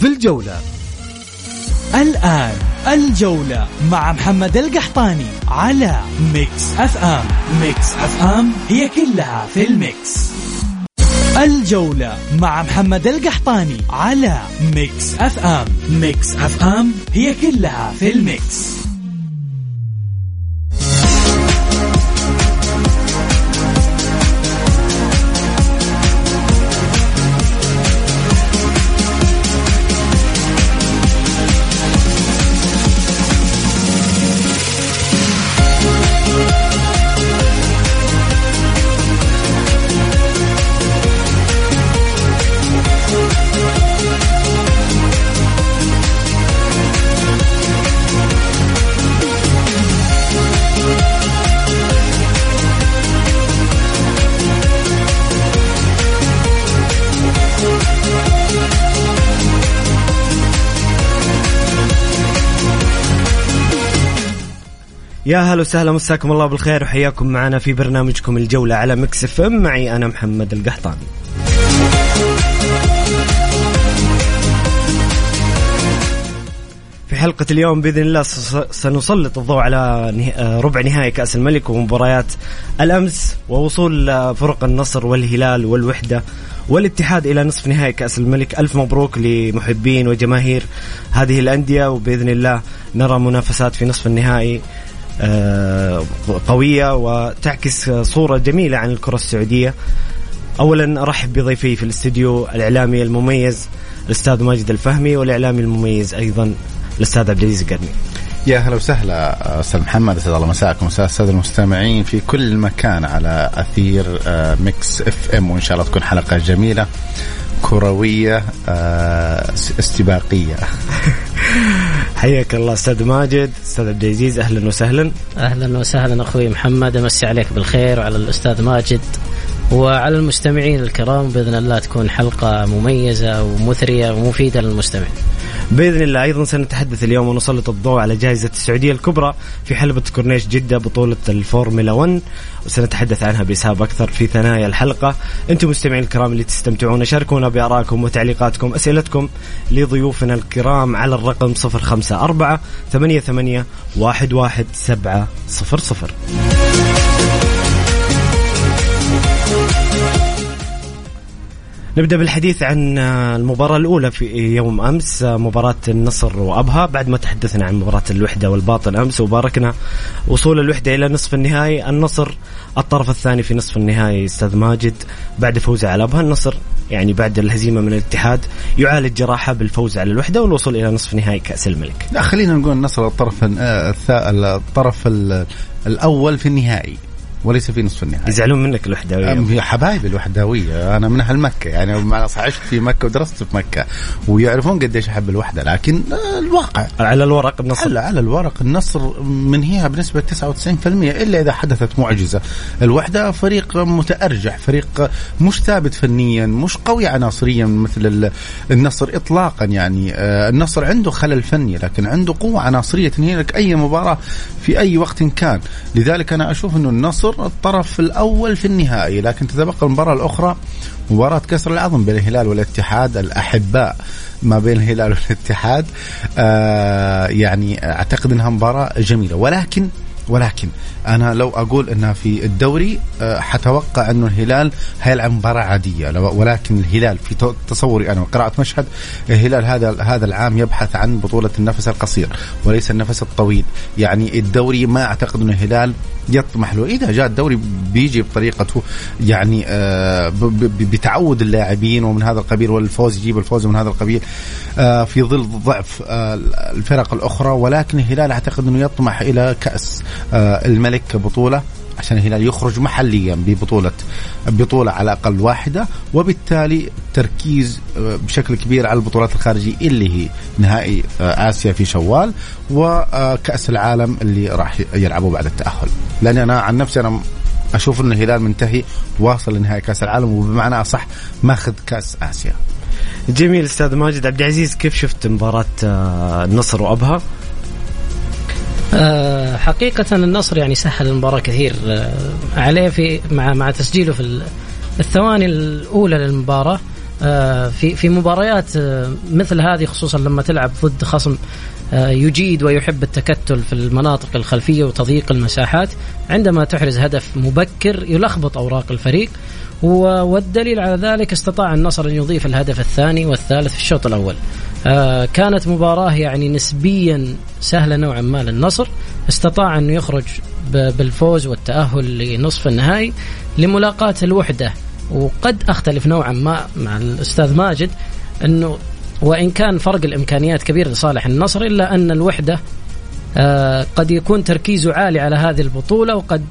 في الجولة. الآن الجولة مع محمد القحطاني على ميكس أف أم. ميكس أف أم هي كلها في الميكس. الجولة مع محمد القحطاني على ميكس أف أم. ميكس أف أم هي كلها في الميكس. يا هلا وسهلا مساكم الله بالخير وحياكم معنا في برنامجكم الجولة على ميكس إف إم. معي أنا محمد القحطاني. في حلقة اليوم بإذن الله سنسلط الضوء على آه، ربع نهائي كأس الملك ومباريات الأمس ووصول آه، فرق النصر والهلال والوحدة والاتحاد إلى نصف نهائي كأس الملك. ألف مبروك لمحبين وجماهير هذه الأندية وبإذن الله نرى منافسات في نصف النهائي. قوية وتعكس صورة جميلة عن الكرة السعودية. اولا أرحب بضيفي في الاستديو الإعلامي المميز الأستاذ ماجد الفهمي والإعلامي المميز أيضا الأستاذ عبد العزيز القرني يا هلا وسهلا أستاذ محمد أسعد الله مساكم ومساء الساده المستمعين في كل مكان على أثير آه، ميكس إف إم وإن شاء الله تكون حلقة جميلة. كروية آه، استباقية. حياك الله أستاذ ماجد أستاذ عبد العزيز أهلا وسهلا. أهلا وسهلا أخوي محمد أمسي عليك بالخير وعلى الأستاذ ماجد وعلى المستمعين الكرام. بإذن الله تكون حلقة مميزة ومثرية ومفيدة للمستمع. بإذن الله أيضا سنتحدث اليوم ونسلط الضوء على جائزة السعودية الكبرى في حلبة كورنيش جدة بطولة الفورمولا 1 وسنتحدث عنها بإسهاب أكثر في ثنايا الحلقة. أنتم مستمعين الكرام اللي تستمتعون شاركونا بآرائكم وتعليقاتكم أسئلتكم لضيوفنا الكرام على الرقم 054 88 11700 نبدأ بالحديث عن المباراة الأولى في يوم أمس مباراة النصر وأبها. بعد ما تحدثنا عن مباراة الوحدة والباطن أمس وباركنا وصول الوحدة إلى نصف النهائي النصر الطرف الثاني في نصف النهائي أستاذ ماجد. بعد فوزه على أبها النصر يعني بعد الهزيمة من الاتحاد يعالج جراحة بالفوز على الوحدة والوصول إلى نصف نهائي كأس الملك. لا خلينا نقول النصر الطرف الطرف ال- الأول في النهائي. وليس في نصف النهائي يزعلون منك الوحداويه حبايبي الوحداويه أنا من أهل مكة يعني عشت في مكة ودرست في مكة. ويعرفون قديش أحب الوحدة لكن الواقع. على الورق النصر. على على الورق النصر منهيها بنسبة 99% إلا إذا حدثت معجزة. الوحدة فريق متأرجح فريق مش ثابت فنيا مش قوي عناصريا مثل ال- النصر إطلاقا يعني. آه، النصر عنده خلل فني لكن عنده قوة عناصرية تنهي لك أي مباراة في أي وقت كان. لذلك أنا أشوف أنه النصر الطرف الأول في النهائي. لكن تتبقى المباراة الأخرى مباراة كسر العظم بين الهلال والاتحاد الأحباء ما بين الهلال والاتحاد. آه يعني أعتقد إنها مباراة جميلة. ولكن ولكن أنا لو أقول انها في الدوري آه، حتوقع انه الهلال هيلعب مباراة عادية. ولكن الهلال في تصوري أنا وقراءة مشهد الهلال هذا هذا العام يبحث عن بطولة النفس القصير وليس النفس الطويل. يعني الدوري ما أعتقد انه الهلال يطمح له. إذا جاء الدوري بيجي بطريقته يعني آه، بتعود اللاعبين ومن هذا القبيل والفوز يجيب الفوز من هذا القبيل آه، في ظل ضعف الفرق الأخرى. ولكن الهلال أعتقد أنه يطمح إلى كأس. الملك كبطوله عشان الهلال يخرج محليا ببطوله بطوله على الأقل واحدة وبالتالي تركيز آه، بشكل كبير على البطولات الخارجية اللي هي نهائي آه، آسيا في شوال وكاس العالم اللي راح يلعبوا بعد التأهل. لأن أنا عن نفسي أنا أشوف إن الهلال منتهي واصل لنهائي كأس العالم وبمعنى أصح ماخذ كأس آسيا. جميل أستاذ ماجد. عبد العزيز كيف شفت مباراة آه، النصر وأبها؟ آه، حقيقة النصر يعني سهل المباراة كثير آه، عليه في مع مع تسجيله في ال- الثواني الأولى للمباراة. في في مباريات آه، مثل هذه خصوصا لما تلعب ضد خصم آه، يجيد ويحب التكتل في المناطق الخلفية وتضييق المساحات. عندما تحرز هدف مبكر يلخبط أوراق الفريق والدليل على ذلك استطاع النصر أن يضيف الهدف الثاني والثالث في الشوط الأول. آه، كانت مباراة يعني نسبيا سهلة نوعا ما للنصر. استطاع أن يخرج بالفوز والتأهل لنصف النهائي لملاقاة الوحدة. وقد أختلف نوعا ما مع الأستاذ ماجد أنه وإن كان فرق الإمكانيات كبير لصالح النصر إلا أن الوحدة آه، قد يكون تركيزه عالي على هذه البطولة وقد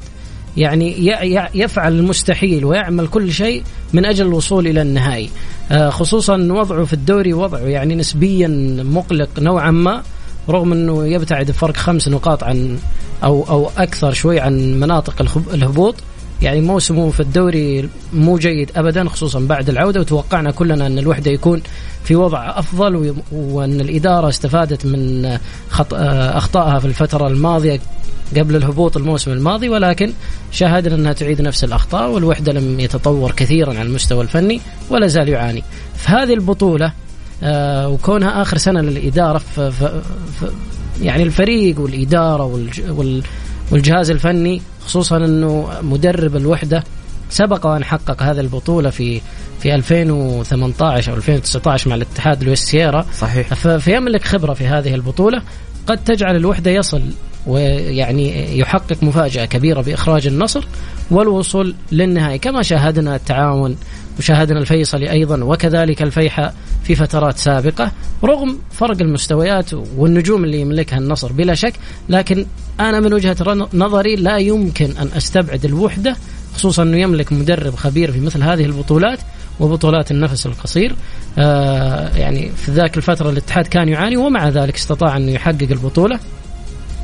يعني يفعل المستحيل ويعمل كل شيء من أجل الوصول إلى النهائي. آه، خصوصا وضعه في الدوري وضعه يعني نسبيا مقلق نوعا ما رغم إنه يبتعد بفرق خمس نقاط عن أو أو أكثر شوي عن مناطق الهبوط. يعني موسمه في الدوري مو جيد ابدا خصوصا بعد العودة وتوقعنا كلنا أن الوحدة يكون في وضع أفضل وأن الإدارة استفادت من خط... أخطائها في الفترة الماضية قبل الهبوط الموسم الماضي ولكن شاهدنا أنها تعيد نفس الأخطاء والوحدة لم يتطور كثيرا على المستوى الفني ولا زال يعاني. في هذه البطولة آه وكونها آخر سنة للإدارة ف يعني الفريق والإدارة وال والجهاز الفني خصوصا إنه مدرب الوحدة سبق وأن حقق هذه البطولة في في 2018 أو 2019 مع الاتحاد لويس سييرا. صحيح. فيملك خبرة في هذه البطولة. قد تجعل الوحدة يصل ويعني يحقق مفاجأة كبيرة بإخراج النصر والوصول للنهائي. كما شاهدنا التعاون وشاهدنا الفيصلي أيضا وكذلك الفيحة في فترات سابقة. رغم فرق المستويات والنجوم اللي يملكها النصر بلا شك لكن أنا من وجهة نظري لا يمكن أن أستبعد الوحدة خصوصا أنه يملك مدرب خبير في مثل هذه البطولات وبطولات النفس القصير. آه يعني في ذاك الفترة الاتحاد كان يعاني ومع ذلك استطاع أن يحقق البطولة.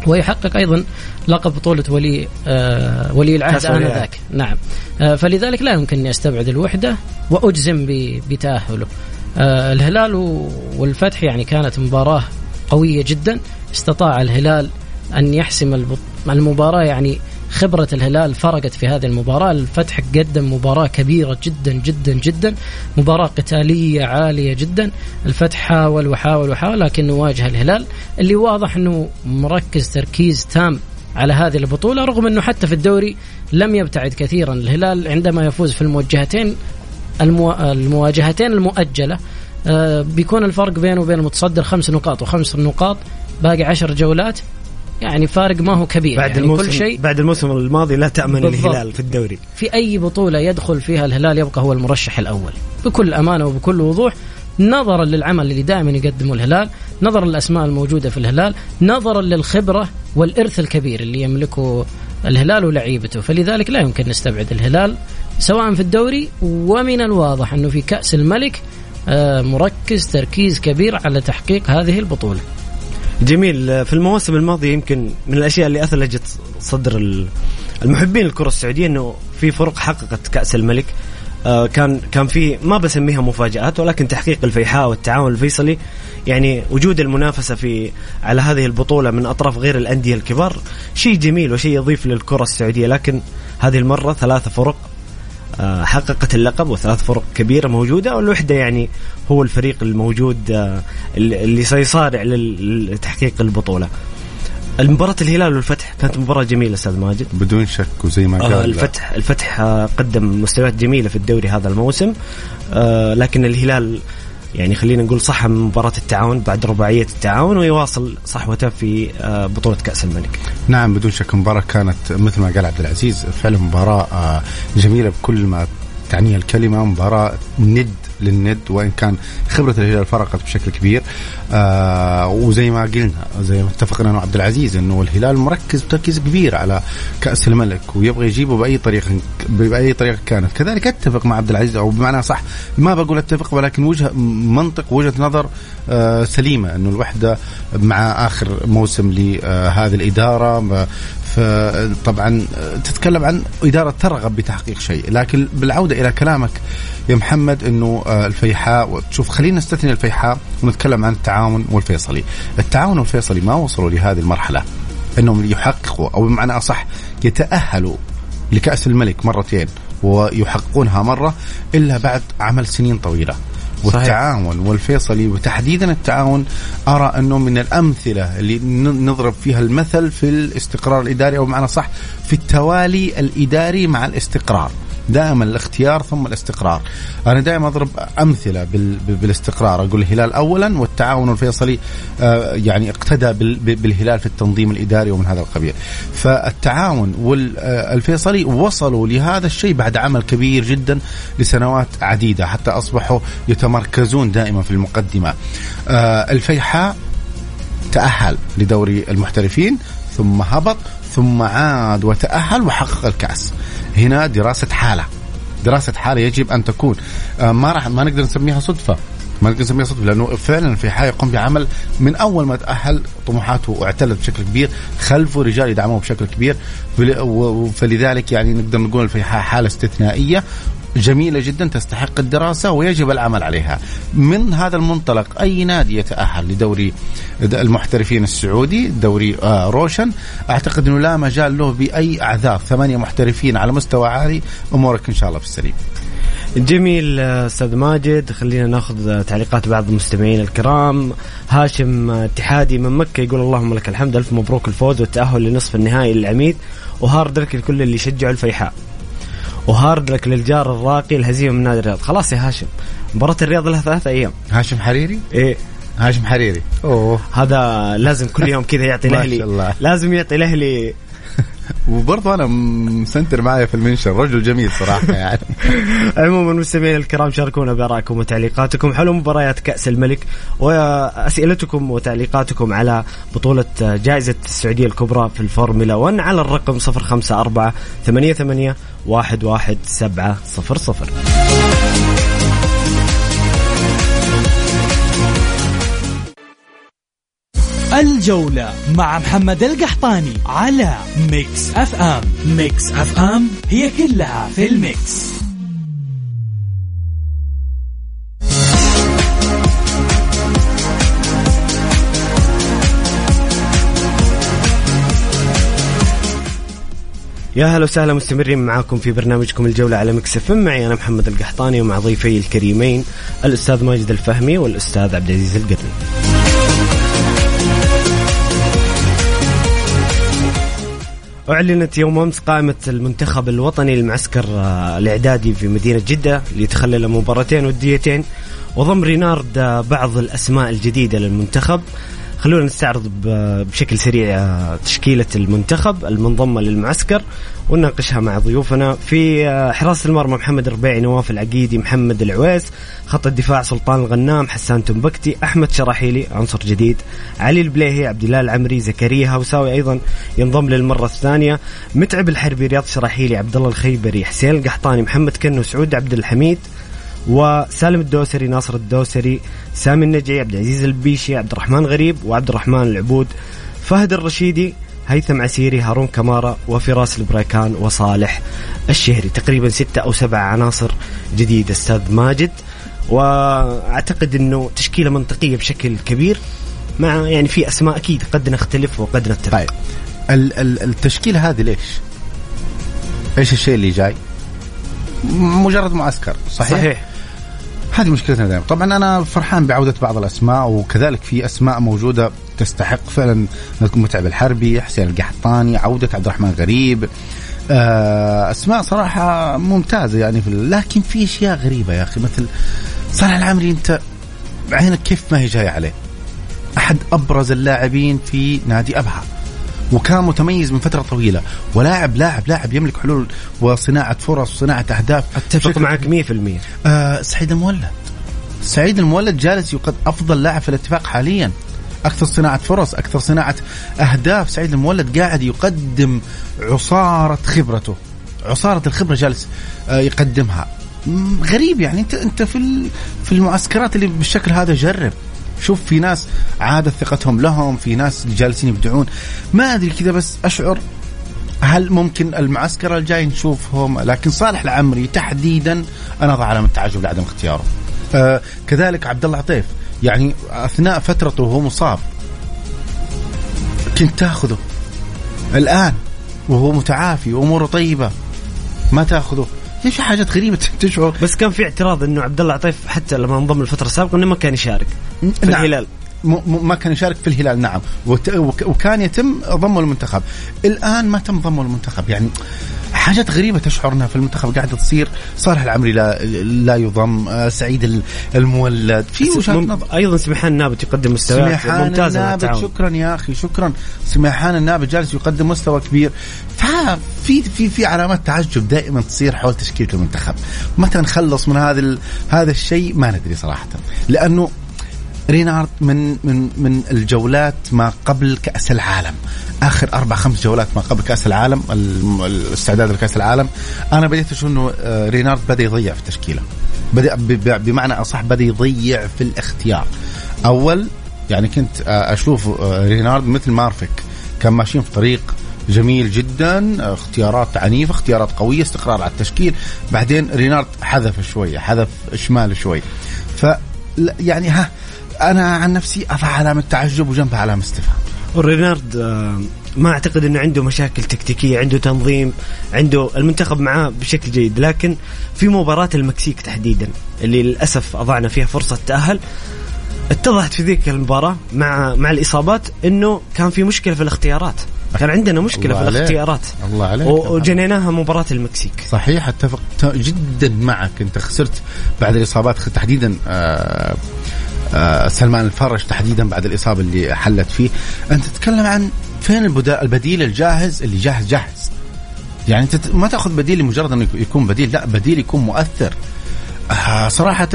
ويحقق أيضا لقب بطولة ولي آه ولي العهد. آنذاك. نعم. آه فلذلك لا يمكن اني استبعد الوحدة وأجزم بتأهله. آه الهلال والفتح يعني كانت مباراة قوية جدا. استطاع الهلال أن يحسم المباراة يعني خبرة الهلال فرقت في هذه المباراة. الفتح قدم مباراة كبيرة جدا جدا جدا. مباراة قتالية عالية جدا. الفتح حاول وحاول وحاول لكنه واجه الهلال. اللي واضح إنه مركز تركيز تام على هذه البطولة رغم إنه حتى في الدوري لم يبتعد كثيرا. الهلال عندما يفوز في الموجهتين المو... المواجهتين المؤجلة آه، بيكون الفرق بينه وبين المتصدر خمس نقاط وخمس نقاط باقي عشر جولات. يعني فارق ما هو كبير بعد يعني الموسم كل شيء بعد الموسم الماضي لا تأمن بالضبط. الهلال في الدوري. في أي بطولة يدخل فيها الهلال يبقى هو المرشح الأول. بكل أمانة وبكل وضوح نظرا للعمل اللي دائما يقدمه الهلال نظرا للأسماء الموجودة في الهلال نظرا للخبرة والإرث الكبير اللي يملكه الهلال ولعيبته. فلذلك لا يمكن نستبعد الهلال سواء في الدوري ومن الواضح أنه في كأس الملك آه، مركز تركيز كبير على تحقيق هذه البطولة. جميل. في المواسم الماضية يمكن من الأشياء اللي أثلجت صدر ال- المحبين الكره السعودية إنه في فرق حققت كأس الملك. آه، كان كان في ما بسميها مفاجآت ولكن تحقيق الفيحاء والتعاون الفيصلي. يعني وجود المنافسة في على هذه البطولة من أطراف غير الأندية الكبار شيء جميل وشيء يضيف للكرة السعودية. لكن هذه المرة ثلاثة فرق آه، حققت اللقب وثلاث فرق كبيرة موجودة والوحدة يعني هو الفريق الموجود آه، اللي سيصارع لتحقيق البطولة. المباراة الهلال والفتح كانت مباراة جميلة أستاذ ماجد. بدون شك وزي ما آه قال الفتح الفتح آه، قدم مستويات جميلة في الدوري هذا الموسم آه لكن الهلال يعني خلينا نقول صح من مباراة التعاون بعد رباعية التعاون ويواصل صحوته في آه بطولة كأس الملك. نعم بدون شك مباراة كانت مثل ما قال عبد العزيز فعلا مباراة آه، جميلة بكل ما تعنيها الكلمة مباراة ند للند وإن كان خبرة الهلال فرقت بشكل كبير. آه وزي ما قلنا زي ما اتفقنا أنا وعبد العزيز إنه الهلال مركز تركيز كبير على كأس الملك ويبغى يجيبه بأي طريقة بأي طريقة كانت. كذلك أتفق مع عبد العزيز أو بمعنى صح ما بقول أتفق ولكن وجهه منطق وجهة نظر آه سليمة إنه الوحدة مع آخر موسم لهذه الإدارة فطبعا تتكلم عن إدارة ترغب بتحقيق شيء. لكن بالعودة إلى كلامك يا محمد إنه آه، الفيحاء شوف خلينا نستثني الفيحاء ونتكلم عن التعاون والفيصلي. التعاون والفيصلي ما وصلوا لهذه المرحلة إنهم يحققوا أو بمعنى أصح يتأهلوا لكأس الملك مرتين ويحققونها مرة إلا بعد عمل سنين طويلة. والتعاون والفيصلي وتحديدا التعاون أرى أنه من الأمثلة اللي نضرب فيها المثل في الاستقرار الإداري أو بمعنى صح في التوالي الإداري مع الاستقرار. دائما الاختيار ثم الاستقرار. أنا دائما أضرب أمثلة بالاستقرار. أقول الهلال اولا والتعاون الفيصلي آه، يعني اقتدى بالهلال في التنظيم الإداري ومن هذا القبيل. فالتعاون والفيصلي وصلوا لهذا الشيء بعد عمل كبير جدا لسنوات عديدة حتى أصبحوا يتمركزون دائما في المقدمة. آه، الفيحاء تأهل لدوري المحترفين ثم هبط ثم عاد وتأهل وحقق الكأس. هنا دراسة حالة. دراسة حالة يجب أن تكون. آه، ما راح ما نقدر نسميها صدفة. ما نقدر نسميها صدفة لأنه فعلا في حال يقوم بعمل من أول ما تأهل طموحاته اعتلت بشكل كبير خلفه رجال يدعموه بشكل كبير فلذلك يعني نقدر نقول في حالة استثنائية جميلة جدا تستحق الدراسة ويجب العمل عليها. من هذا المنطلق أي نادي يتأهل لدوري المحترفين السعودي؟ دوري آه، روشن. أعتقد إنه لا مجال له بأي أعذار. ثمانية محترفين على مستوى عالي أمورك إن شاء الله في السليم. جميل أستاذ ماجد. خلينا ناخذ تعليقات بعض المستمعين الكرام. هاشم اتحادي من مكة يقول اللهم لك الحمد ألف مبروك الفوز والتأهل لنصف النهائي للعميد. و hard luck لكل اللي يشجعوا الفيحاء. و hard luck للجار الراقي الهزيمة من نادي الرياض. خلاص يا هاشم مباراة الرياض لها ثلاثة أيام. هاشم حريري؟ إيه. هاشم حريري. أوه. هذا لازم كل يوم كذا يعطي الاهلي لازم يعطي الأهلي وبرضه أنا مسنتر معي في المنشر رجل جميل صراحة يعني. عموما مستمعينا الكرام شاركونا بارائكم وتعليقاتكم. حول مباريات كأس الملك وأسئلتكم وتعليقاتكم على بطولة جائزة السعودية الكبرى في الفورمولا 1 على الرقم 054 88 11700 الجولة مع محمد القحطاني على ميكس أف أم. ميكس أف أم هي كلها في الميكس. يا هلا وسهلا مستمرين معاكم في برنامجكم الجولة على مكسف معي أنا محمد القحطاني ومع ضيفي الكريمين الأستاذ ماجد الفهمي والأستاذ عبد العزيز القرني أعلنت يوم أمس قائمة المنتخب الوطني للمعسكر آه، الإعدادي في مدينة جدة ليتخلل مباراتين وديتين وضم رينارد آه، بعض الأسماء الجديدة للمنتخب. خلونا نستعرض بشكل سريع تشكيلة المنتخب المنضمة للمعسكر ونناقشها مع ضيوفنا في آه، حراسة المرمى محمد الربيعي نواف العقيدي محمد العويس خط الدفاع سلطان الغنام حسان تنبكتي أحمد شراحيلي عنصر جديد علي البليهي عبد الله العمري زكريا هوساوي أيضا ينضم للمرة الثانية متعب الحربي رياض شراحيلي عبد الله الخيبري حسين القحطاني محمد كنو سعود عبد الحميد وسالم الدوسري ناصر الدوسري سامي النجعي عبد العزيز البيشي عبد الرحمن غريب وعبد الرحمن العبود فهد الرشيدي هيثم عسيري هارون كمارا وفراس البريكان وصالح الشهري تقريبا ستة أو سبعة عناصر جديدة أستاذ ماجد وأعتقد أنه تشكيلة منطقية بشكل كبير مع يعني في أسماء أكيد قد نختلف وقد نتفق طيب التشكيلة هذه ليش؟ إيش الشيء اللي جاي؟ مجرد معسكر صحيح؟ صحيح هذه مشكلتنا دائما. طبعا أنا فرحان بعودة بعض الأسماء وكذلك في أسماء موجودة تستحق فعلا متعب الحربي حسين القحطاني عودة عبد الرحمن غريب. آه، أسماء صراحة ممتازة يعني في لكن في أشياء غريبة يا أخي مثل صالح العمري أنت عينك كيف ما هي جاية عليه؟ أحد أبرز اللاعبين في نادي أبها. وكان متميز من فترة طويلة. ولاعب لاعب لاعب يملك حلول وصناعة فرص وصناعه أهداف. أتفق معك 100% آه سعيد المولد. سعيد المولد جالس يقد أفضل لاعب في الاتفاق حاليا. أكثر صناعة فرص أكثر صناعة أهداف. سعيد المولد قاعد يقدم عصارة خبرته. عصارة الخبرة جالس آه يقدمها. غريب يعني. أنت أنت في في المعسكرات اللي بالشكل هذا جرب. شوف في ناس عادت ثقتهم لهم في ناس جالسين يبدعون. ما أدري كذا بس أشعر هل ممكن المعسكر الجاي نشوفهم؟ لكن صالح العمري تحديدا أنا أضع علامة تعجب لعدم اختياره. آه كذلك عبد الله عطيف. يعني أثناء فترته وهو مصاب. كنت تأخذه. الآن وهو متعافي وأموره طيبة. ما تأخذه. هي في حاجات غريبة تشعر؟ بس كان في اعتراض إنه عبد الله عطيف حتى لما انضم الفترة السابقة إنه ما كان يشارك في نعم. الهلال. ما كان يشارك في الهلال نعم. وكان يتم ضمه للمنتخب الآن ما تم ضمه للمنتخب يعني حاجات غريبة تشعر انها في المنتخب قاعدة تصير. صالح العمري لا لا يضم آه، سعيد ال- المولد. في وجهات نظر. أيضا سمحان النابت يقدم مستويات ممتازة النابت شكرا يا أخي شكرا. سميحان النابت جالس يقدم مستوى كبير. ففي في في علامات تعجب دائما تصير حول تشكيلة المنتخب. متى نخلص من هذا هذا الشيء ما ندري صراحة. لأنه رينارد من من من الجولات ما قبل كأس العالم. آخر أربع خمس جولات ما قبل كأس العالم الم- الاستعداد لكأس العالم. أنا بديت أشوف إنه آه، رينارد بدأ يضيع في التشكيلة. بدأ بمعنى أصح بدأ يضيع في الاختيار. أول يعني كنت آه، أشوف آه، رينارد مثل مارفك. كان ماشيين في طريق جميل جدا اختيارات عنيفة اختيارات قوية استقرار على التشكيل. بعدين رينارد حذف شوية حذف شمال شوي. ف يعني ها أنا عن نفسي أضع علامة تعجب وجنبها علامة استفهام. ورينارد آه، ما أعتقد إنه عنده مشاكل تكتيكية عنده تنظيم عنده المنتخب معاه بشكل جيد لكن في مباراة المكسيك تحديدا اللي للأسف أضعنا فيها فرصة تأهل اتضحت في ذيك المباراة مع مع الإصابات إنه كان في مشكلة في الاختيارات. كان عندنا مشكلة الله في عليك. الاختيارات. الله عليك. وجنيناها مباراة المكسيك. صحيح أتفق جدا معك. أنت خسرت بعد الإصابات تحديدا آه سلمان الفرج تحديدا بعد الإصابة اللي حلت فيه. أنت تتكلم عن فين البديل الجاهز اللي جاهز جاهز. يعني انت ما تأخذ بديل لمجرد إنه يك- يكون بديل لا بديل يكون مؤثر. آه صراحة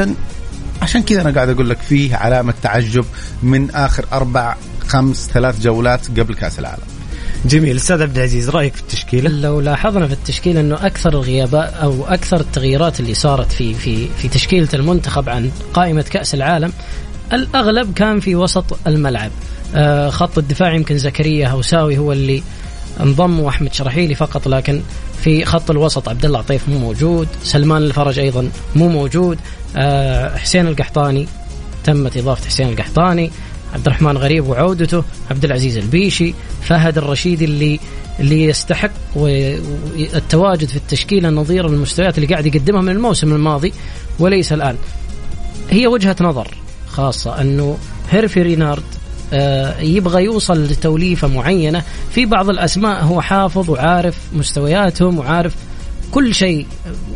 عشان كذا أنا قاعد أقول لك فيه علامة تعجب من آخر أربع خمس ثلاث جولات قبل كأس العالم. جميل. أستاذ عبد العزيز رأيك في التشكيلة؟ لو لاحظنا في التشكيل إنه أكثر الغيابات أو أكثر التغييرات اللي صارت في في في تشكيلة المنتخب عن قائمة كأس العالم الأغلب كان في وسط الملعب. آه، خط الدفاع يمكن زكريا هوساوي هو اللي انضم وأحمد شرحيلي فقط لكن في خط الوسط عبد الله عطيف مو موجود سلمان الفرج أيضا مو موجود. آه، حسين القحطاني تمت إضافة حسين القحطاني عبد الرحمن غريب وعودته عبد العزيز البيشي فهد الرشيدي اللي اللي يستحق التواجد في التشكيلة نظير المستويات اللي قاعد يقدمها من الموسم الماضي وليس الآن. هي وجهة نظر. خاصة أنه هيرفي رينارد آه، يبغى يوصل لتوليفة معينة. في بعض الأسماء هو حافظ وعارف مستوياتهم وعارف كل شيء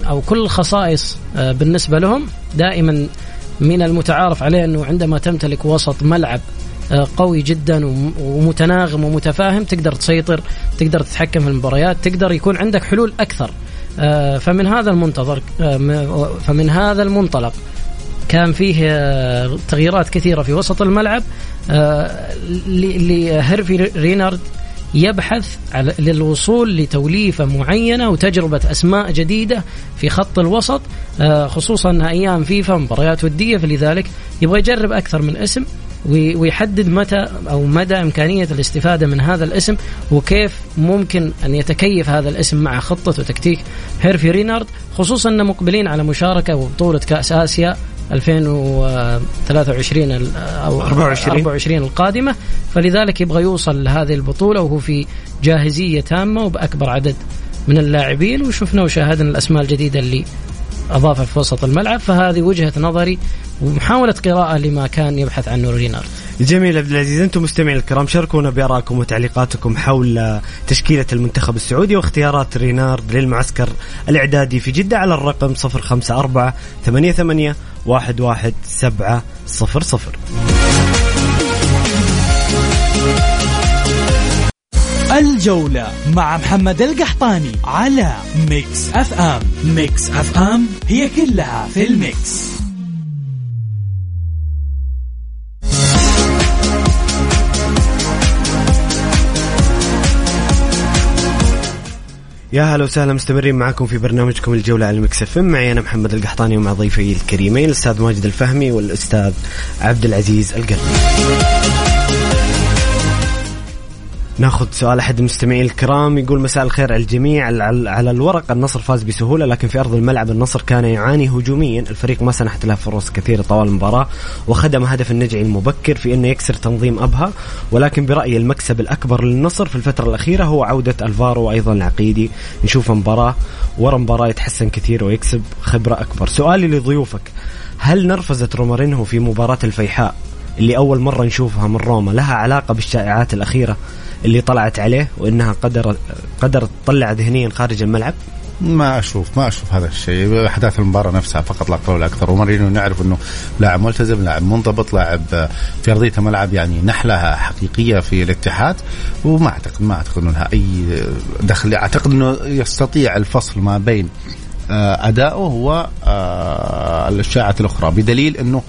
أو كل الخصائص آه، بالنسبة لهم. دائما من المتعارف عليه أنه عندما تمتلك وسط ملعب آه، قوي جدا وم- ومتناغم ومتفاهم تقدر تسيطر تقدر تتحكم في المباريات تقدر يكون عندك حلول أكثر. آه، فمن هذا المنتظر فمن هذا المنطلق كان فيه آه، تغييرات كثيرة في وسط الملعب. آه، لهيرفي رينارد يبحث للوصول لتوليفة معينة وتجربة أسماء جديدة في خط الوسط آه، خصوصا أيام فيفا مباريات ودية. فلذلك يبغى يجرب أكثر من اسم وي- ويحدد متى أو مدى إمكانية الاستفادة من هذا الاسم وكيف ممكن أن يتكيف هذا الاسم مع خطة وتكتيك هيرفي رينارد خصوصا إن مقبلين على مشاركة وبطولة كأس آسيا 2023 ال- أو 24. 24 القادمة فلذلك يبغى يوصل لهذه البطولة وهو في جاهزية تامة وبأكبر عدد من اللاعبين وشفنا وشاهدنا الأسماء الجديدة اللي اضافها في وسط الملعب فهذه وجهة نظري ومحاولة قراءة لما كان يبحث عنه رينارد جميل عبد العزيز أنتم مستمعين الكرام شاركونا بآرائكم وتعليقاتكم حول تشكيلة المنتخب السعودي واختيارات رينارد للمعسكر الإعدادي في جدة على الرقم 054 88 11700 الجولة مع محمد القحطاني على ميكس أف أم. ميكس أف أم هي كلها في الميكس. يا هلا وسهلا مستمرين معكم في برنامجكم الجولة على المكسف معي أنا محمد القحطاني ومع ضيفي الكريمين الأستاذ ماجد الفهمي والأستاذ عبد العزيز القرني. ناخذ سؤال أحد المستمعين الكرام يقول مساء الخير على الجميع. على الورق النصر فاز بسهولة لكن في أرض الملعب النصر كان يعاني هجوميا. الفريق ما سنحت له فرص كثيرة طوال المباراة وخدم هدف النجعي المبكر في إنه يكسر تنظيم أبها. ولكن برايي المكسب الأكبر للنصر في الفترة الأخيرة هو عودة ألفارو وأيضا العقيدي. نشوف مباراة ورا مباراة يتحسن كثير ويكسب خبرة أكبر. سؤالي لضيوفك هل نرفزت رومارينهو في مباراة الفيحاء اللي أول مرة نشوفها من روما لها علاقة بالشائعات الأخيرة اللي طلعت عليه وإنها قدر قدرت تطلع ذهنيا خارج الملعب؟ ما أشوف ما أشوف هذا الشيء. أحداث المباراة نفسها فقط لا أكثر ولا أكثر. ومارينو نعرف إنه لاعب ملتزم لاعب منضبط لاعب في أرضية الملعب يعني نحله حقيقية في الاتحاد. وما اعتقد ما أعتقد إنه لها أي دخل. أعتقد إنه يستطيع الفصل ما بين آه، ادائه والاشاعات الأخرى. بدليل إنه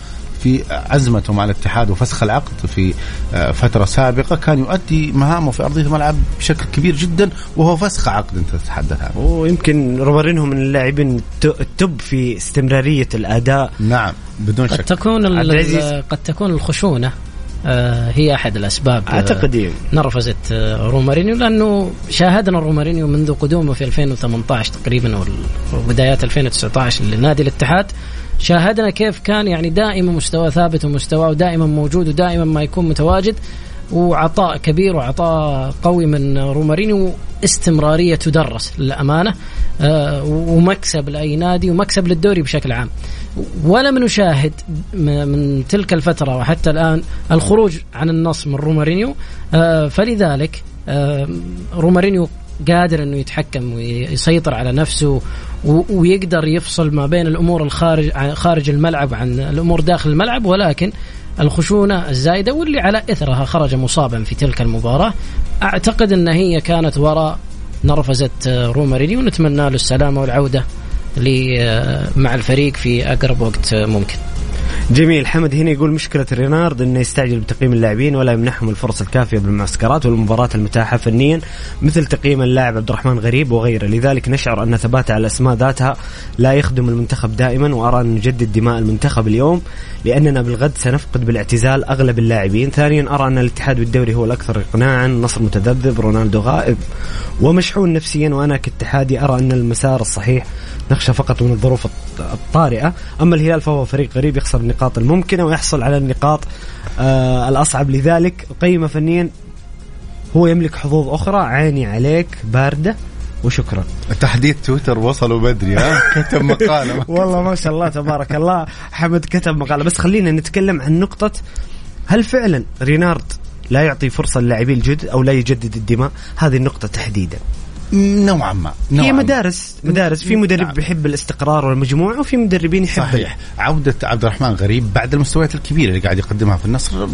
في عزمته مع الاتحاد وفسخ العقد في آه، فترة سابقة كان يؤدي مهامه في أرضية الملعب بشكل كبير جدا وهو فسخ عقد أنت تتحدث عنه. ويمكن رومارينو من اللاعبين ال top في استمرارية الأداء. نعم بدون شك. قد تكون قد تكون الخشونة آه، هي أحد الأسباب. آه، اعتقد. نرفزت رومارينيو لأنه شاهدنا رومارينيو منذ قدومه في 2018 تقريبا وبدايات 2019 لنادي الاتحاد. شاهدنا كيف كان يعني دائما مستوى ثابت ومستواه دائما موجود ودائما ما يكون متواجد وعطاء كبير وعطاء قوي من رومارينيو استمرارية تدرس للأمانة آه ومكسب لأي نادي ومكسب للدوري بشكل عام. ولم نشاهد من تلك الفترة وحتى الآن الخروج عن النص من رومارينيو آه فلذلك آه رومارينيو قادر إنه يتحكم ويسيطر على نفسه ويقدر يفصل ما بين الأمور الخارج خارج الملعب عن الأمور داخل الملعب ولكن الخشونة الزايدة واللي على إثرها خرج مصابا في تلك المباراة أعتقد إن هي كانت وراء نرفزة روماريني ونتمنى له السلامة والعودة مع الفريق في أقرب وقت ممكن. جميل. حمد هنا يقول مشكلة رينارد إنه يستعجل بتقييم اللاعبين ولا يمنحهم الفرص الكافية بالمعسكرات والمباريات المتاحة فنيا مثل تقييم اللاعب عبد الرحمن غريب وغيره. لذلك نشعر أن ثباته على الأسماء ذاتها لا يخدم المنتخب دائما وأرى أن نجدد دماء المنتخب اليوم لأننا بالغد سنفقد بالاعتزال أغلب اللاعبين. ثانيا أرى أن الاتحاد بالدوري هو الأكثر اقناعا النصر متذبذب رونالدو غائب ومشحون نفسيا وأنا كاتحادي أرى أن المسار الصحيح نخشى فقط من الظروف الطارئة. أما الهلال فهو فريق غريب يخسر النقاط الممكنة ويحصل على النقاط آه الأصعب لذلك. قيمة فنيا هو يملك حظوظ أخرى. عيني عليك باردة وشكرا. تحديث تويتر وصلوا بدري ها؟ كتب مقالة. والله ما شاء الله تبارك الله. حمد كتب مقالة. بس خلينا نتكلم عن نقطة هل فعلا رينارد لا يعطي فرصة للاعبين الجدد أو لا يجدد الدماء؟ هذه النقطة تحديدا. نوعا ما هي مدارس مدارس. في مدرب نعم. بيحب الاستقرار والمجموعه وفي مدربين يحب صحيح. عودة عبد الرحمن غريب بعد المستويات الكبيرة اللي قاعد يقدمها في النصر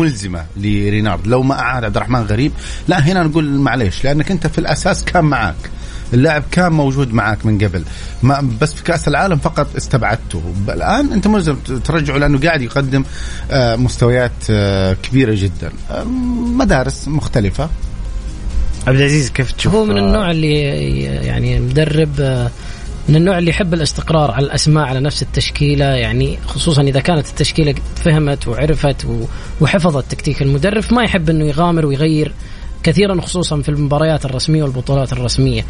ملزمة لرينارد. لو ما اعاد عبد الرحمن غريب لا هنا نقول معليش لأنك أنت في الأساس كان معك اللاعب كان موجود معك من قبل. ما بس في كأس العالم فقط استبعدته. الآن أنت ملزم ترجعه لأنه قاعد يقدم آه، مستويات آه، كبيرة جدا. آه، مدارس مختلفة. عبد العزيز كيف تشوف؟ هو من النوع اللي يعني مدرب من النوع اللي يحب الاستقرار على الأسماء على نفس التشكيلة يعني خصوصا إذا كانت التشكيلة فهمت وعرفت وحفظت تكتيك المدرب ما يحب إنه يغامر ويغير. كثيرا خصوصا في المباريات الرسمية والبطولات الرسمية.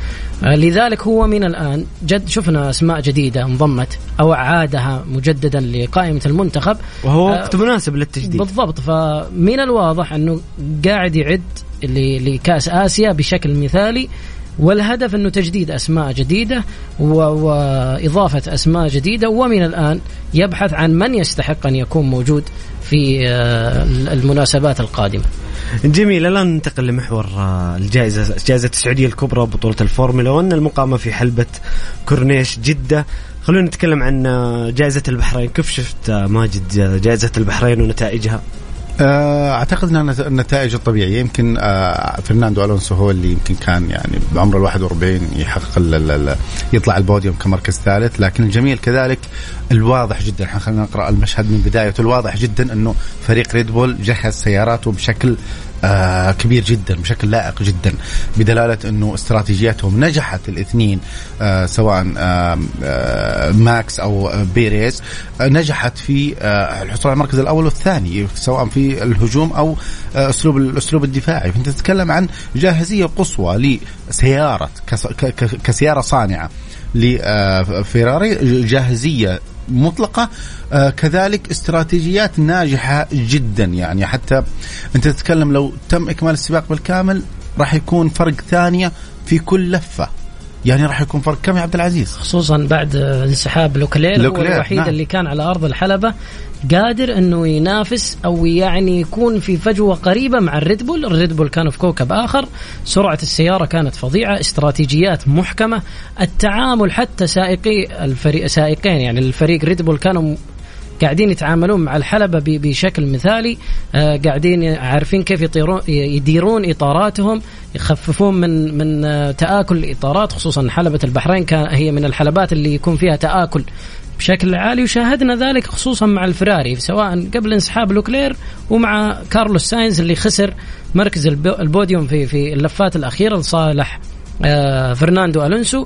آه، لذلك هو من الآن جد شفنا أسماء جديدة انضمت أو أعادها مجددا لقائمة المنتخب. وهو آه، وقت مناسب للتجديد. بالضبط. فمن الواضح أنه قاعد يعد لكأس آسيا بشكل مثالي. والهدف أنه تجديد أسماء جديدة وإضافة أسماء جديدة ومن الآن يبحث عن من يستحق أن يكون موجود في آه، المناسبات القادمة. جميل الآن ننتقل لمحور آه، الجائزة جائزة السعودية الكبرى بطولة الفورمولا 1 المقامة في حلبة كورنيش جدة. خلونا نتكلم عن آه، جائزة البحرين. كيف شفت ماجد جائزة البحرين ونتائجها؟ أعتقد ان النتائج الطبيعية. يمكن آه، فرناندو ألونسو هو اللي يمكن كان يعني بعمر ال 41 يحقق يطلع البوديوم كمركز ثالث. لكن الجميل كذلك الواضح جدا خلينا نقرأ المشهد من بدايته الواضح جدا إنه فريق ريد بول جهز سياراته بشكل آه كبير جدا بشكل لائق جدا بدلالة إنه استراتيجياتهم نجحت الاثنين آه سواء آه آه ماكس أو بيريز آه نجحت في آه الحصول على المركز الأول والثاني سواء في الهجوم أو آه أسلوب الاسلوب الدفاعي. فأنت تتكلم عن جاهزية قصوى لسيارة كسيارة صانعة لفيراري جاهزية مطلقة آه كذلك استراتيجيات ناجحة جدا. يعني حتى أنت تتكلم لو تم إكمال السباق بالكامل راح يكون فرق ثانية في كل لفة. يعني راح يكون فرق كم يا عبد العزيز؟ خصوصا بعد انسحاب لوكلير, لوكلير هو الوحيد نعم. اللي كان على أرض الحلبة قادر إنه ينافس أو يعني يكون في فجوة قريبة مع الريد بول، الريد بول كانوا في كوكب آخر، سرعة السيارة كانت فظيعة، استراتيجيات محكمة، التعامل حتى سائقي الفريق سائقين يعني الفريق ريد بول كانوا قاعدين يتعاملون مع الحلبة بشكل مثالي. آه قاعدين عارفين كيف يطيرون يديرون إطاراتهم يخففون من من آه تآكل الإطارات خصوصا حلبة البحرين كان هي من الحلبات اللي يكون فيها تآكل بشكل عالي. وشاهدنا ذلك خصوصا مع الفراري سواء قبل انسحاب لوكلير ومع كارلوس ساينز اللي خسر مركز البوديوم في في اللفات الأخيرة لصالح آه فرناندو ألونسو.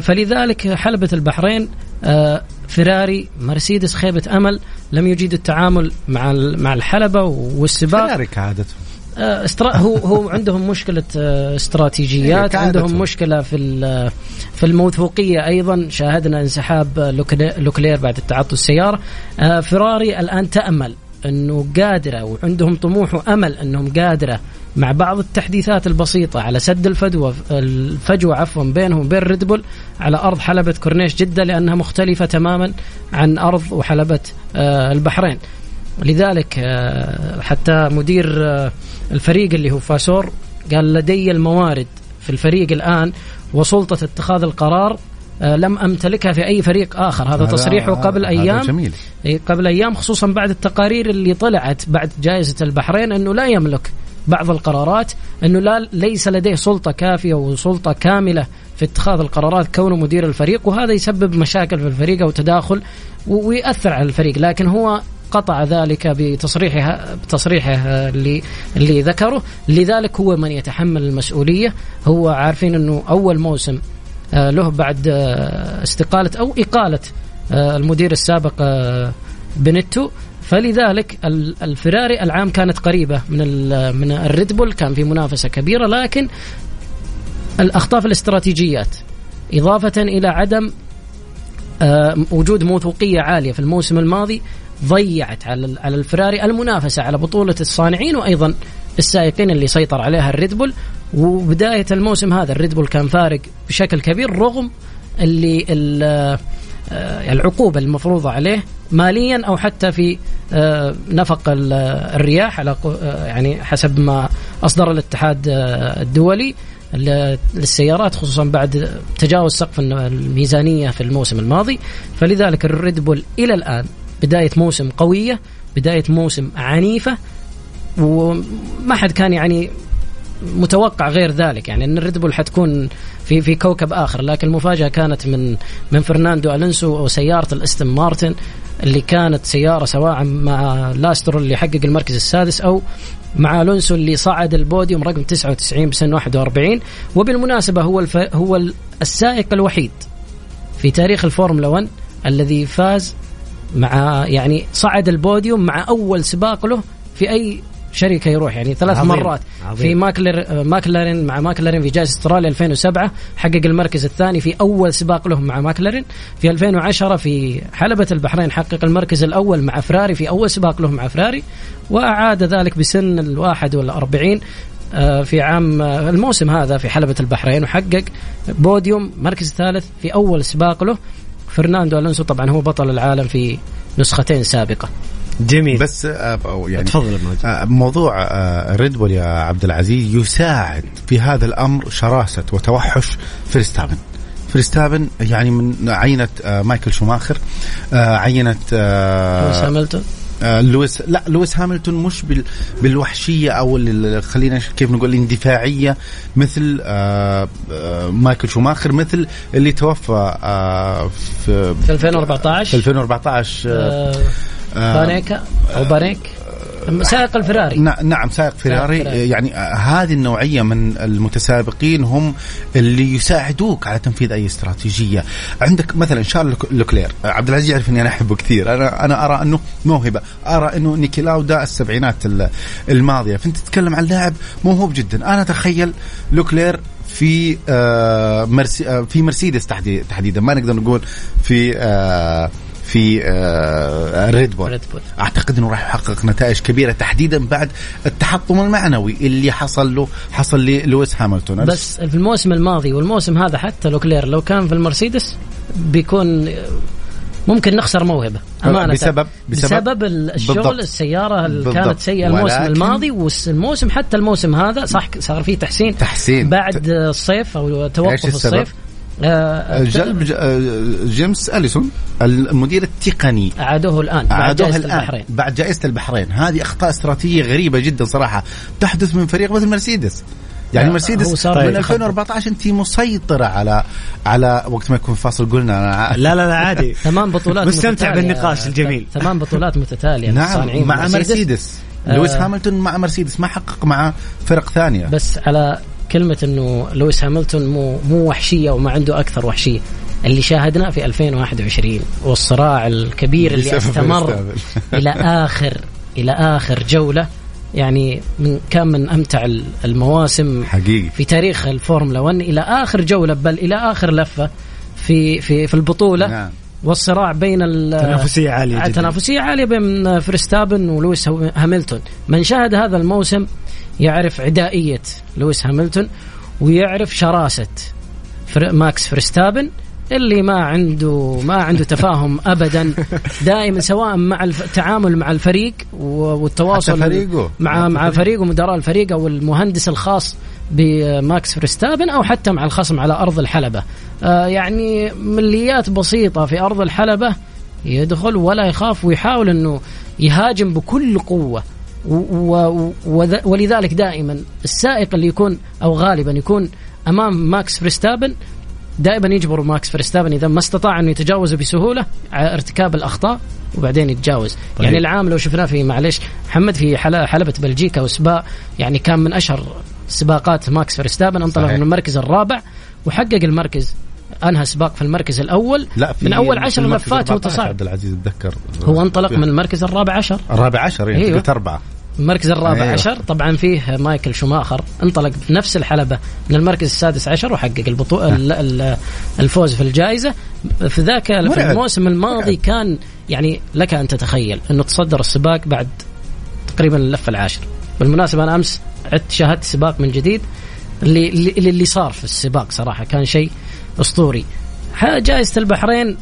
فلذلك حلبة البحرين فيراري مرسيدس خيبة أمل لم يجيد التعامل مع مع الحلبة والسباق. فيراري كعادته آه، استرا هو هو عندهم مشكلة آه، استراتيجيات عندهم مشكلة في في الموثوقية أيضا. شاهدنا انسحاب لوكلير بعد التعطل السيارة. آه، فيراري الآن تأمل إنه قادرة وعندهم طموح وأمل إنهم قادرة مع بعض التحديثات البسيطة على سد الفجوة الفجوة عفوا بينهم وبين ريد بول على أرض حلبة كورنيش جدة لأنها مختلفة تماما عن أرض وحلبة البحرين. لذلك حتى مدير الفريق اللي هو فاسور قال لدي الموارد في الفريق الآن وسلطة اتخاذ القرار آه، لم أمتلكها في أي فريق آخر. هذا تصريحه قبل أيام. جميل. قبل أيام خصوصا بعد التقارير اللي طلعت بعد جائزة البحرين إنه لا يملك بعض القرارات أنه لا ليس لديه سلطة كافية وسلطة كاملة في اتخاذ القرارات كونه مدير الفريق وهذا يسبب مشاكل في الفريق أو تداخل ويأثر على الفريق لكن هو قطع ذلك بتصريحه بتصريحه اللي اللي ذكره. لذلك هو من يتحمل المسؤولية هو عارفين أنه أول موسم آه، له بعد آه، استقالة أو إقالة آه، المدير السابق بنتو فلذلك الفراري العام كانت قريبة من من الريد بول كان في منافسة كبيرة لكن الاخطاء الاستراتيجيات إضافة إلى عدم وجود موثوقية عالية في الموسم الماضي ضيعت على على الفراري المنافسة على بطولة الصانعين وأيضا السائقين اللي سيطر عليها الريد بول. وبداية الموسم هذا الريد بول كان فارق بشكل كبير رغم اللي آه، العقوبة المفروضة عليه ماليا أو حتى في آه، نفق الرياح على آه، يعني حسب ما أصدر الاتحاد الدولي للسيارات خصوصا بعد تجاوز سقف الميزانية في الموسم الماضي. فلذلك الريد بول إلى الآن بداية موسم قوية بداية موسم عنيفة وما حد كان يعني متوقع غير ذلك. يعني إن الريد بول حتكون في في كوكب آخر لكن المفاجاه كانت من من فرناندو ألونسو وسيارة الاستن مارتن. اللي كانت سيارة سواء مع لانس سترول اللي حقق المركز السادس أو مع ألونسو اللي صعد البوديوم رقم 99 بسن 41 وبالمناسبة هو الف... هو السائق الوحيد في تاريخ الفورمولا 1 الذي فاز مع يعني صعد البوديوم مع أول سباق له في أي شركة يروح يعني ثلاث عظيم. مرات عظيم. في ماكلر ماكلارين مع ماكلارين في جائزة استراليا 2007 حقق المركز الثاني في أول سباق له مع ماكلارين في 2010 في حلبة البحرين حقق المركز الأول مع فراري في أول سباق له مع فراري وأعاد ذلك بسن ال 41 آه، في عام آه، الموسم هذا في حلبة البحرين وحقق بوديوم مركز ثالث في أول سباق له فرناندو ألونسو طبعا هو بطل العالم في نسختين سابقة جميل. بس آه، يعني تفضل آه، موضوع ريد آه، بول يا عبد العزيز يساعد في هذا الأمر شراسة وتوحش فيرستابن فيرستابن يعني من عينة مايكل شوماخر عينة لويس هاملتون؟ لويس لا لويس هاملتون مش بال بالوحشية أو خلينا كيف نقول الاندفاعية مثل مايكل شوماخر مثل اللي توفى في في 2014 في 2014 آه آه، آه، بيانكا أو بيانكي؟ سائق الفراري. نع- نعم سائق فيراري. يعني آه، هذه النوعية من المتسابقين هم اللي يساعدوك على تنفيذ أي استراتيجية. عندك مثلا شارل لوك- لوكلير. عبد العزيز يعرف إني أنا أحبه كثير. أنا أنا أرى أنه موهبة. أرى أنه نيكي لاودا السبعينات ال- الماضية. فأنت تتكلم عن لاعب موهوب جدا. أنا أتخيل لوكلير في آه مرسي آه في مرسيدس تحدي- تحديدا. ما نقدر نقول في آه في آه ريد بول ريد بول. أعتقد إنه راح يحقق نتائج كبيرة تحديدا بعد التحطم المعنوي اللي حصل له حصل للويس هاملتون بس في الموسم الماضي والموسم هذا حتى لوكلير لو كان في المرسيدس بيكون ممكن نخسر موهبة أمانة بسبب- بسبب- بسبب الشغل بالضبط. السيارة اللي بالضبط. كانت سيئة الموسم الماضي والموسم حتى الموسم هذا صح صار فيه تحسين تحسين. بعد الصيف أو توقف؟ الصيف آه، جلب ج- آه، جيمس أليسون المدير التقني. أعادوه الآن بعد عادوها جائزة الآن البحرين. بعد جائزة البحرين. هذه أخطاء استراتيجية غريبة جدا صراحة. تحدث من فريق مثل مرسيدس. يعني آه، مرسيدس من يتخبط. 2014 انت مسيطرة على على وقت ما يكون فاصل قلنا أنا. لا لا لا عادي. ثمان بطولات مستمتع. بالنقاش الجميل. ثمان بطولات متتالية. نعم مع مرسيدس. آه. لويس هامilton مع مرسيدس. ما حقق مع فرق ثانية. بس على كلمة إنه لويس هاملتون مو مو وحشية وما عنده أكثر وحشية اللي شاهدناه في 2021 والصراع الكبير اللي استمر فيرستابن. إلى اخر إلى آخر جولة يعني من كان من أمتع ال- المواسم حقيقي في تاريخ الفورمولا 1 إلى آخر جولة بل إلى آخر لفة في في في البطولة نعم. والصراع بين ال- تنافسية عالية جدا. تنافسية عالية بين فرستابن ولويس هاملتون من شاهد هذا الموسم يعرف عدائية لويس هاملتون ويعرف شراسة فر- ماكس فرستابن اللي ما عنده ما عنده تفاهم ابدا. دائما سواء مع التعامل مع الفريق والتواصل فريقه. مع مع فريقه مدراء الفريق أو المهندس الخاص بماكس فرستابن أو حتى مع الخصم على أرض الحلبة. آه يعني مليات بسيطة في أرض الحلبة. يدخل ولا يخاف ويحاول إنه يهاجم بكل قوة. ولذلك دائما السائق اللي يكون أو غالبا يكون أمام ماكس فرستابن دائما يجبر ماكس فرستابن إذا ما استطاع انه يتجاوزه بسهولة على ارتكاب الأخطاء وبعدين يتجاوز طيب. يعني العام لو شفناه في معلش محمد في حل- حلبة بلجيكا وسباق يعني كان من أشهر سباقات ماكس فرستابن انطلق. من المركز الرابع وحقق المركز أنهى سباق في المركز الأول لا في من أول عشر لفات هو 14 تصاعد عبد العزيز اتذكر هو انطلق من المركز الرابع عشر الرابع عشر يعني أيوه. اربعه المركز الرابع أيوه. عشر طبعا فيه مايكل شوماخر انطلق بنفس الحلبة من المركز السادس عشر وحقق البطولة ال- ال- الفوز في الجائزة في ذاك في. الموسم الماضي مرعب. كان يعني لك أن تتخيل أنه تصدر السباق بعد تقريبا اللفة العاشر بالمناسبة أنا أمس عدت شاهدت سباق من جديد اللي اللي, اللي صار في السباق صراحة كان شيء أسطوري جائزة البحرين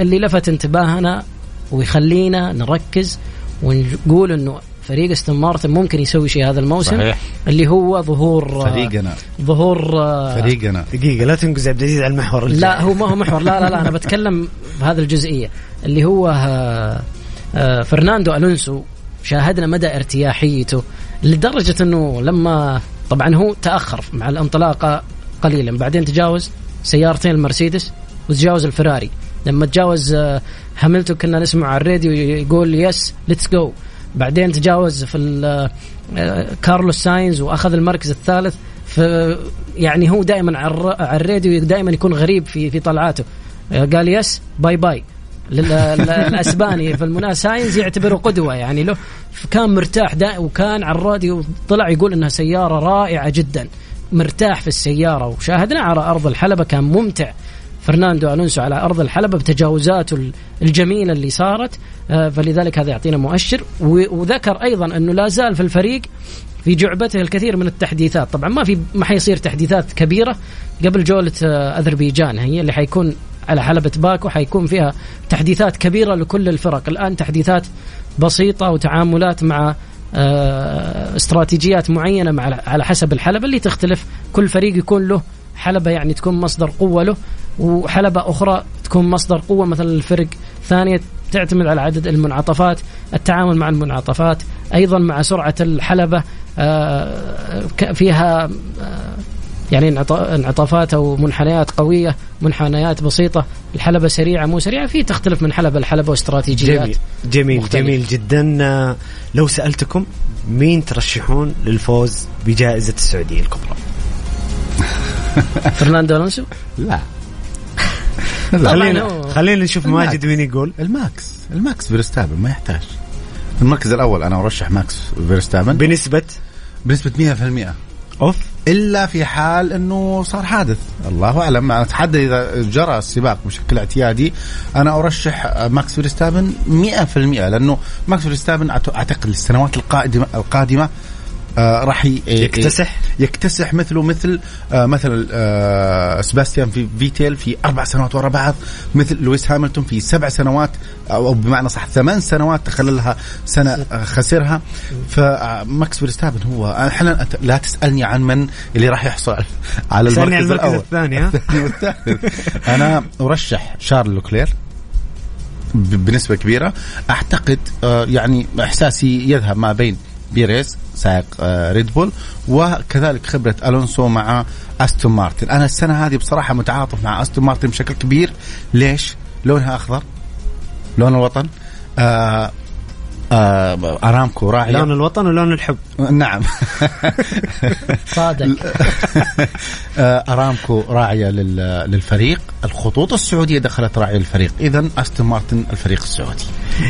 اللي لفت انتباهنا ويخلينا نركز ونقول إنه فريق استون مارتن ممكن يسوي شيء هذا الموسم صحيح. اللي هو ظهور فريقنا. ظهور فريقنا. دقيقة لا تنقز عبد العزيز على المحور الجاي. لا هو ما هو محور. لا لا لا أنا بتكلم بهذه الجزئية اللي هو آه، آه، فرناندو ألونسو شاهدنا مدى ارتياحيته لدرجة إنه لما طبعا هو تأخر مع الانطلاقة قليلا بعدين تجاوز سيارتين المرسيدس وتجاوز الفراري. لما تجاوز آه، هاملتون كنا نسمع على الراديو يقول yes let's go بعدين تجاوز في كارلوس ساينز وأخذ المركز الثالث ف يعني هو دائما على الر- على الراديو دائما يكون غريب في في طلعاته. قال yes bye bye الأسباني في المناسبه ساينز يعتبره قدوة يعني له. كان مرتاح دا وكان على الراديو طلع يقول إنها سيارة رائعة جدا. مرتاح في السيارة وشاهدنا على أرض الحلبة كان ممتع. فرناندو ألونسو على أرض الحلبة بتجاوزاته ال- الجميلة اللي صارت. آه، فلذلك هذا يعطينا مؤشر. وذكر أيضا أنه لا زال في الفريق في جعبته الكثير من التحديثات. طبعا ما في ما حيصير تحديثات كبيرة قبل جولة آه، أذربيجان. هي اللي حيكون على حلبة باكو حيكون فيها تحديثات كبيرة لكل الفرق. الآن تحديثات بسيطة وتعاملات مع آه، استراتيجيات معينة مع على حسب الحلبة اللي تختلف. كل فريق يكون له حلبة يعني تكون مصدر قوة له وحلبة أخرى تكون مصدر قوة مثلا الفرق ثانية تعتمد على عدد المنعطفات التعامل مع المنعطفات أيضا مع سرعة الحلبة آه، فيها آه، يعني انعط- انعطافات أو منحنيات قوية منحنيات بسيطة الحلبة سريعة مو سريعة في تختلف من حلبة لحلبة واستراتيجيات جميل جميل مختلف. جميل جدا آه، لو سألتكم مين ترشحون للفوز بجائزة السعودية الكبرى؟ فرناندو ألونسو؟ لا. خلينا خلينا نشوف. ماجد وين يقول. الماكس. الماكس فيرستابن ما يحتاج. المركز الأول أنا أرشح ماكس فيرستابن. بنسبة؟ بنسبة 100% أوف. إلا في حال إنه صار حادث. الله أعلم. أنا اتحدى إذا جرى السباق بشكل اعتيادي أنا أرشح ماكس فيرستابن 100% لأنه ماكس فيرستابن أعتقد السنوات القادمه القادمة آه راح يكتسح؟ يكتسح. مثله مثل آه مثل آه سباستيان في فيتيل في أربع سنوات ورا بعض مثل لويس هاميلتون في سبع سنوات أو بمعنى صح ثمان سنوات تخللها سنة خسرها. فماكس فيرستابن هو إحنا لا تسألني عن من اللي راح يحصل على المركز المركز الثاني ها؟ الثاني والثالث. أنا أرشح شارل لوكلير بنسبة كبيرة. أعتقد يعني إحساسي يذهب ما بين بيريز سائق ريد بول وكذلك خبرة ألونسو مع أستون مارتن. أنا السنة هذه بصراحة متعاطف مع أستون مارتن بشكل كبير. ليش؟ لونها أخضر لون الوطن آه آه أرامكو راعي لون الوطن ولون الحب. نعم. صادق. آه، أرامكو راعية لل- للفريق. الخطوط السعودية دخلت راعيه للفريق اذا أستون مارتن الفريق السعودي.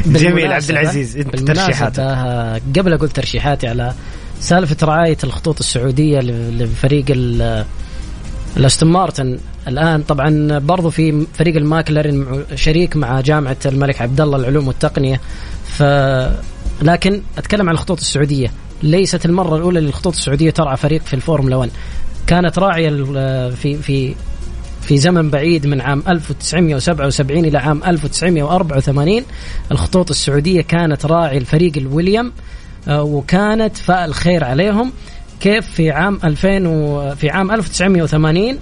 جميل عبد العزيز أنت ترشيحاتك. آه، قبل أقول ترشيحاتي على سالفة رعاية الخطوط السعودية ل- لفريق ال- الأستون مارتن الآن. طبعا برضو في فريق الماكلارين مع- شريك مع جامعة الملك عبد الله للعلوم والتقنية. ف لكن أتكلم عن الخطوط السعودية. ليست المرة الأولى للخطوط السعودية ترعى فريق في الفورمولا 1 كانت راعية في في في زمن بعيد من عام 1977 إلى عام 1984 الخطوط السعودية كانت راعي الفريق الويليام آه، وكانت فاء الخير عليهم. كيف في عام 2000 و في عام 1980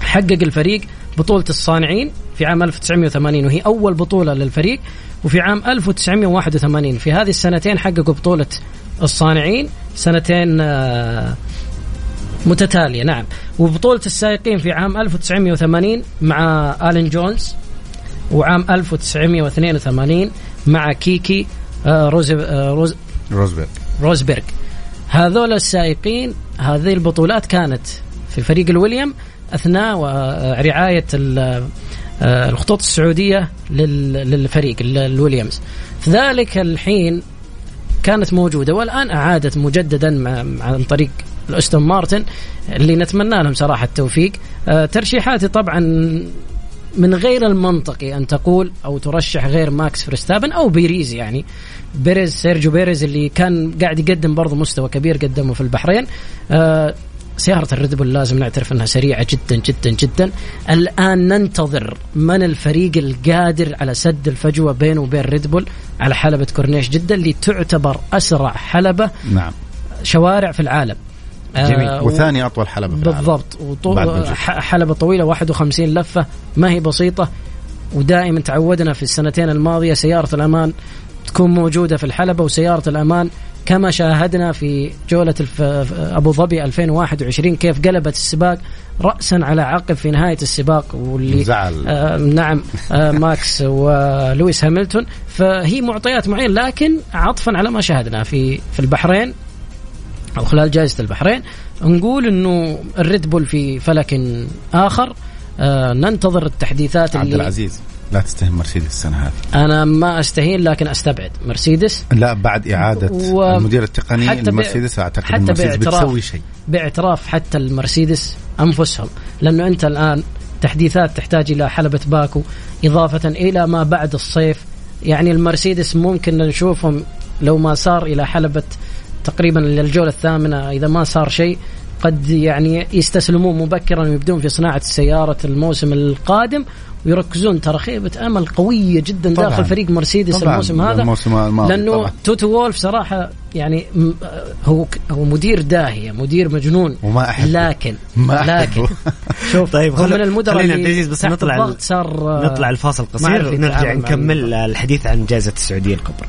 حقق الفريق بطولة الصانعين في عام 1980 وهي أول بطولة للفريق وفي عام 1981 في هذه السنتين حققوا بطولة الصانعين سنتين آه، متتالية نعم. وبطولة السائقين في عام 1980 مع آلين جونز وعام 1982 مع كيكي آه، روز آه، روز روزبيرغ روزبرغ هذول السائقين هذه البطولات كانت في فريق الويليامز أثناء آه، رعاية آه، الخطوط السعودية لل- للفريق ال- الويليامز. في ذلك الحين كانت موجودة والآن أعادت مجددا عن طريق الأستون مارتن اللي نتمنى لهم صراحة التوفيق. آه، ترشيحاتي طبعا من غير المنطقي أن تقول أو ترشح غير ماكس فرستابن أو بيريز يعني. بيريز سيرجيو بيريز اللي كان قاعد يقدم برضه مستوى كبير قدمه في البحرين. آه سيارة الريد بول لازم نعترف إنها سريعة جدا جدا جدا. الآن ننتظر من الفريق القادر على سد الفجوة بينه وبين ريد بول على حلبة كورنيش جدة اللي تعتبر أسرع حلبة نعم. شوارع في العالم. جميل آه، وثاني أطول حلبة في. بالضبط وطو... بلجيكا. ح- حلبة طويلة 51 لفة ما هي بسيطة ودائما تعودنا في السنتين الماضية سيارة الأمان تكون موجودة في الحلبة وسيارة الأمان كما شاهدنا في جولة. أبو ظبي 2021 كيف قلبت السباق رأسا على عقب في نهاية السباق واللي زعل. آه نعم آه ماكس ولويس هامilton فهي معطيات معينة لكن عطفا على ما شاهدنا في في البحرين أو خلال جائزة البحرين. نقول إنه الريد بول في فلك آخر آه ننتظر التحديثات عبد اللي العزيز لا تستهين مرسيدس السنة هذه. أنا ما أستهين لكن أستبعد مرسيدس. لا بعد إعادة و- المدير التقني حتى لمرسيدس أعتقد حتى إن مرسيدس باعتراف- بتسوي شيء. باعتراف حتى المرسيدس أنفسهم لأنه أنت الآن تحديثات تحتاج إلى حلبة باكو إضافة إلى ما بعد الصيف. يعني المرسيدس ممكن نشوفهم لو ما صار إلى حلبة تقريبا للجولة الثامنة إذا ما صار شيء قد يعني يستسلمون مبكرا ويبدون في صناعة السيارة الموسم القادم ويركزون ترى خيبة أمل قوية جدا طبعاً. داخل فريق مرسيدس طبعاً. الموسم هذا الموسم الماضي لأنه طبعاً. توتو وولف صراحة يعني هو هو مدير داهية مدير مجنون وما أحبه. لكن ما أحبه. لكن شوف طيب هو من المدراء خلينا اللي عبد العزيز بس نطلع صار نطلع الفاصل ما عرف قصير ونرجع يتعامل مع نكمل الحديث عن جائزة السعودية الكبرى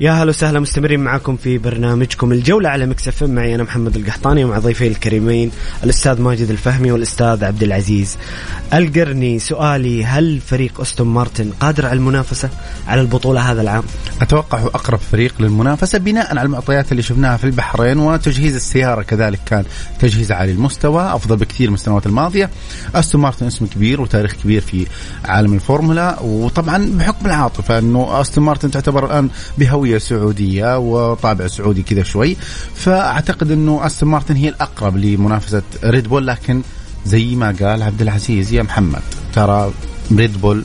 يا هلا وسهلا مستمرين معكم في برنامجكم الجولة على Mix FM معي أنا محمد القحطاني ومع ضيفي الكريمين الأستاذ ماجد الفهمي والأستاذ عبد العزيز. القرني سؤالي هل فريق أستون مارتن قادر على المنافسة على البطولة هذا العام؟ أتوقع هو أقرب فريق للمنافسة بناء على المعطيات اللي شفناها في البحرين وتجهيز السيارة كذلك كان تجهيز عالي المستوى أفضل بكثير من السنوات الماضية. أستون مارتن اسم كبير وتاريخ كبير في عالم الفورمولا وطبعا بحكم العاطفة إنه أستون مارتن تعتبر الآن بهوية سعودية وطابع سعودي كذا شوي. فأعتقد إنه أستون مارتن هي الأقرب لمنافسة ريد بول لكن زي ما قال عبد العزيز يا محمد ترى ريد بول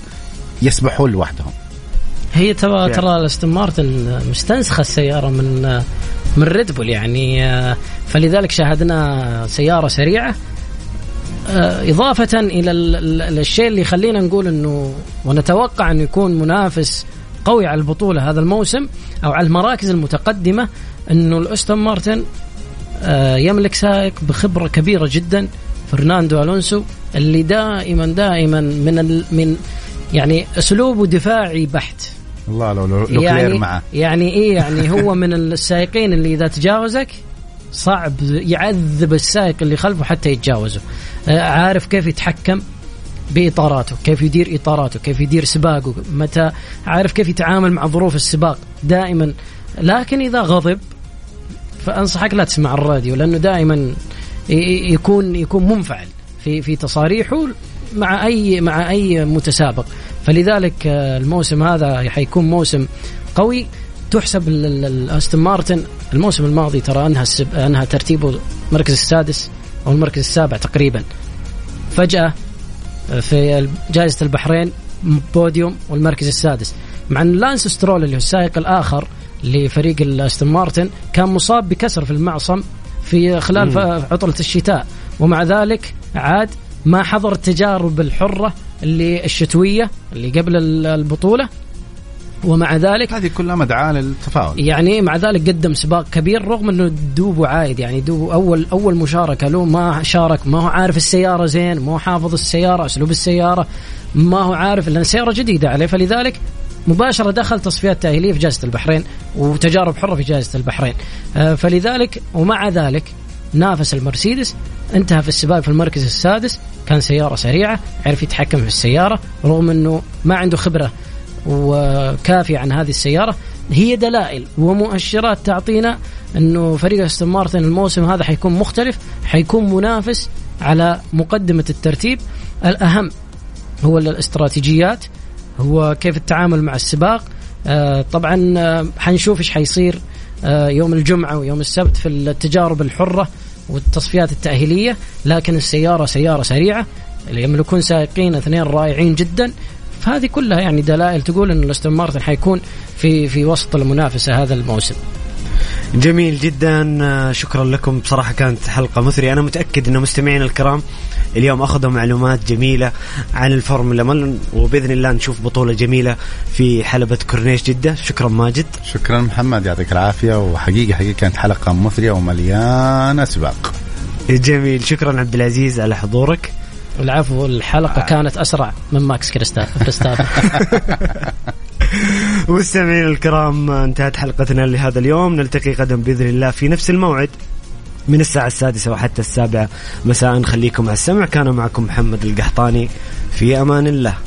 يسبحون لوحدهم. هي ترى ترى الاستون مارتن مستنسخة السيارة من من ريد بول يعني آه، فلذلك شاهدنا سيارة سريعة. آه، إضافة إلى ال- ال- الشيء اللي يخلينا نقول أنه ونتوقع أنه يكون منافس قوي على البطولة هذا الموسم أو على المراكز المتقدمة أنه الأستون مارتن آه، يملك سائق بخبرة كبيرة جدا فرناندو ألونسو اللي دائما دائما من ال من يعني أسلوبه دفاعي بحت. الله لو لو يعني معه. يعني إيه يعني هو من السائقين اللي إذا تجاوزك صعب يعذب السائق اللي خلفه حتى يتجاوزه. آه، عارف كيف يتحكم؟ باطاراته كيف يدير اطاراته كيف يدير سباقه متى عارف كيف يتعامل مع ظروف السباق دائما. لكن إذا غضب فأنصحك لا تسمع الراديو لأنه دائما يكون يكون منفعل في في تصاريحه مع أي مع أي متسابق. فلذلك الموسم هذا حيكون موسم قوي. تحسب ال- ال- ال- أستون مارتن الموسم الماضي ترى أنهى. أنهى ترتيبه المركز السادس أو المركز السابع تقريبا. فجأة في جائزة البحرين بوديوم والمركز السادس. مع أن لانس سترول اللي هو السائق الآخر لفريق الأستون مارتن كان مصاب بكسر في المعصم في خلال عطلة الشتاء. ومع ذلك عاد ما حضر التجارب الحرة اللي الشتوية اللي قبل ال- البطولة ومع ذلك هذه كلها مدعاة للتفاؤل. يعني مع ذلك قدم سباق كبير رغم إنه دوبه عايد يعني دوبه اول أول مشاركة له ما شارك ما هو عارف السيارة زين ما هو حافظ السيارة أسلوب السيارة ما هو عارف لأن السياره جديدة عليه. فلذلك مباشرة دخل تصفيات تأهيلية في جائزة البحرين وتجارب حرة في جائزة البحرين. آه، فلذلك ومع ذلك نافس المرسيدس انتهى في السباق في المركز السادس كان سيارة سريعة عرف يتحكم في السيارة رغم إنه ما عنده خبرة وكافية عن هذه السيارة هي دلائل ومؤشرات تعطينا إنه فريق أستون مارتن الموسم هذا حيكون مختلف حيكون منافس على مقدمة الترتيب. الأهم هو الاستراتيجيات هو كيف التعامل مع السباق. آه طبعا آه حنشوف إيش حيصير آه يوم الجمعة ويوم السبت في التجارب الحرة والتصفيات التأهيلية. لكن السيارة سيارة سريعة اللي يملكون سائقين اثنين رائعين جدا. فهذه كلها يعني دلائل تقول إن الاستون مارتن حيكون في في وسط المنافسة هذا الموسم. جميل جدا. آه، شكرا لكم. بصراحة كانت حلقة مثرية. أنا متأكد أن مستمعينا الكرام اليوم أخذوا معلومات جميلة عن الفورمولا 1 وبإذن الله نشوف بطولة جميلة في حلبة كورنيش جدة. شكرا ماجد. شكرا محمد. يعطيك العافية. وحقيقة حقيقة كانت حلقة مثرية ومليانة سباق. جميل. شكرا عبد العزيز على حضورك. العفو الحلقة كانت أسرع من ماكس كريستافن مستمعينا الكرام انتهت حلقتنا لهذا اليوم. نلتقي غدا بإذن الله في نفس الموعد من الساعة السادسة وحتى السابعة. مساء خليكم على السمع. كان معكم محمد القحطاني. في أمان الله.